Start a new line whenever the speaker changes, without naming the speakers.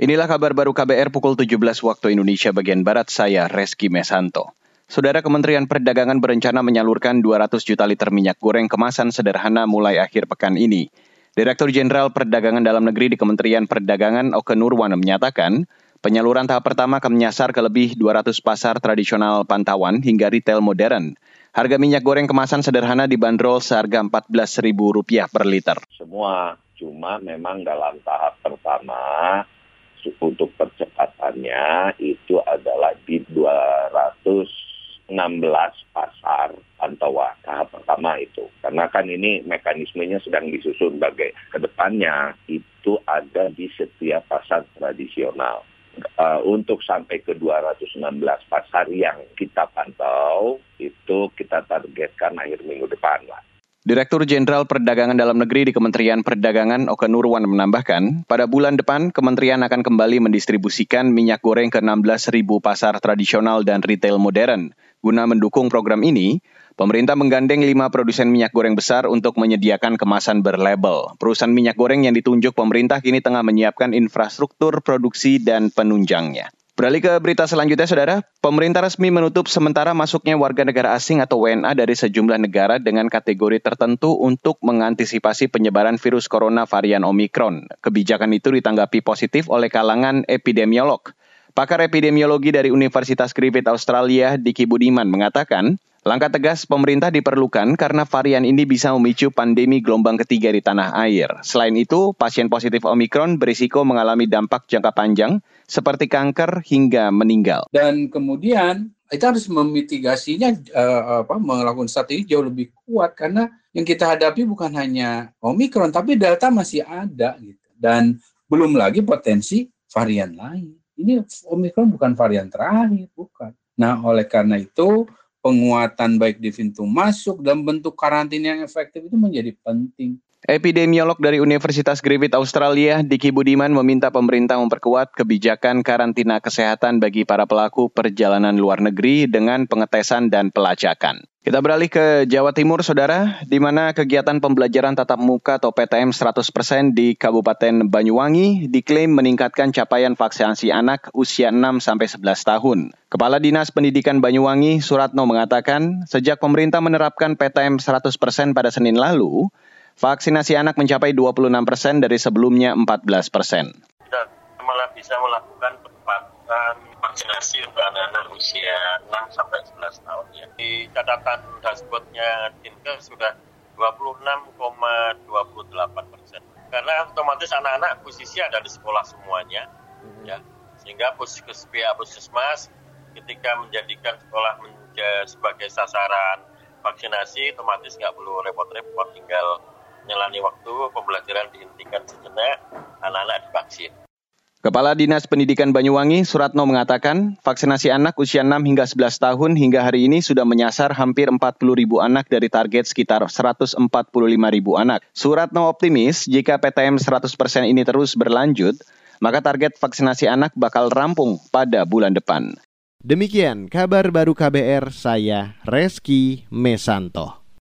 Inilah kabar baru KBR pukul 17 waktu Indonesia bagian Barat, saya Reski Mesanto. Saudara Kementerian Perdagangan berencana menyalurkan 200 juta liter minyak goreng kemasan sederhana mulai akhir pekan ini. Direktur Jenderal Perdagangan Dalam Negeri di Kementerian Perdagangan Oke Nurwan menyatakan, penyaluran tahap pertama akan menyasar ke lebih 200 pasar tradisional pantauan hingga retail modern. Harga minyak goreng kemasan sederhana dibanderol seharga Rp14.000 per liter.
Semua, cuma memang dalam tahap pertama untuk percepatannya itu adalah di 216 pasar pantauan tahap pertama itu. Karena kan ini mekanismenya sedang disusun bagai ke depannya itu ada di setiap pasar tradisional. Uh, untuk sampai ke 216 pasar yang kita pantau itu kita targetkan akhir minggu depan lah.
Direktur Jenderal Perdagangan Dalam Negeri di Kementerian Perdagangan Oke Nurwan menambahkan, pada bulan depan kementerian akan kembali mendistribusikan minyak goreng ke 16.000 pasar tradisional dan retail modern. Guna mendukung program ini, pemerintah menggandeng lima produsen minyak goreng besar untuk menyediakan kemasan berlabel. Perusahaan minyak goreng yang ditunjuk pemerintah kini tengah menyiapkan infrastruktur produksi dan penunjangnya. Beralih ke berita selanjutnya, Saudara. Pemerintah resmi menutup sementara masuknya warga negara asing atau WNA dari sejumlah negara dengan kategori tertentu untuk mengantisipasi penyebaran virus corona varian Omikron. Kebijakan itu ditanggapi positif oleh kalangan epidemiolog. Pakar epidemiologi dari Universitas Griffith Australia, Diki Budiman, mengatakan, Langkah tegas pemerintah diperlukan karena varian ini bisa memicu pandemi gelombang ketiga di tanah air. Selain itu, pasien positif Omikron berisiko mengalami dampak jangka panjang seperti kanker hingga meninggal.
Dan kemudian kita harus memitigasinya uh, apa melakukan strategi jauh lebih kuat karena yang kita hadapi bukan hanya Omikron tapi Delta masih ada gitu. Dan belum lagi potensi varian lain. Ini Omikron bukan varian terakhir, bukan. Nah, oleh karena itu penguatan baik di pintu masuk dan bentuk karantina yang efektif itu menjadi penting.
Epidemiolog dari Universitas Griffith Australia, Diki Budiman meminta pemerintah memperkuat kebijakan karantina kesehatan bagi para pelaku perjalanan luar negeri dengan pengetesan dan pelacakan. Kita beralih ke Jawa Timur, Saudara, di mana kegiatan pembelajaran tatap muka atau PTM 100% di Kabupaten Banyuwangi diklaim meningkatkan capaian vaksinasi anak usia 6 sampai 11 tahun. Kepala Dinas Pendidikan Banyuwangi, Suratno mengatakan, sejak pemerintah menerapkan PTM 100% pada Senin lalu, vaksinasi anak mencapai 26% dari sebelumnya 14%.
Kita malah bisa melakukan percepatan vaksinasi untuk anak-anak usia 6 sampai 11 tahun catatan dashboardnya Dinkes sudah 26,28 persen. Karena otomatis anak-anak posisi ada di sekolah semuanya, hmm. ya sehingga puskes pihak puskesmas ketika menjadikan sekolah menjadi sebagai sasaran vaksinasi otomatis nggak perlu repot-repot tinggal nyelani waktu pembelajaran dihentikan sejenak anak-anak divaksin.
Kepala Dinas Pendidikan Banyuwangi, Suratno mengatakan, vaksinasi anak usia 6 hingga 11 tahun hingga hari ini sudah menyasar hampir 40 ribu anak dari target sekitar 145 ribu anak. Suratno optimis jika PTM 100% ini terus berlanjut, maka target vaksinasi anak bakal rampung pada bulan depan.
Demikian kabar baru KBR saya Reski Mesanto.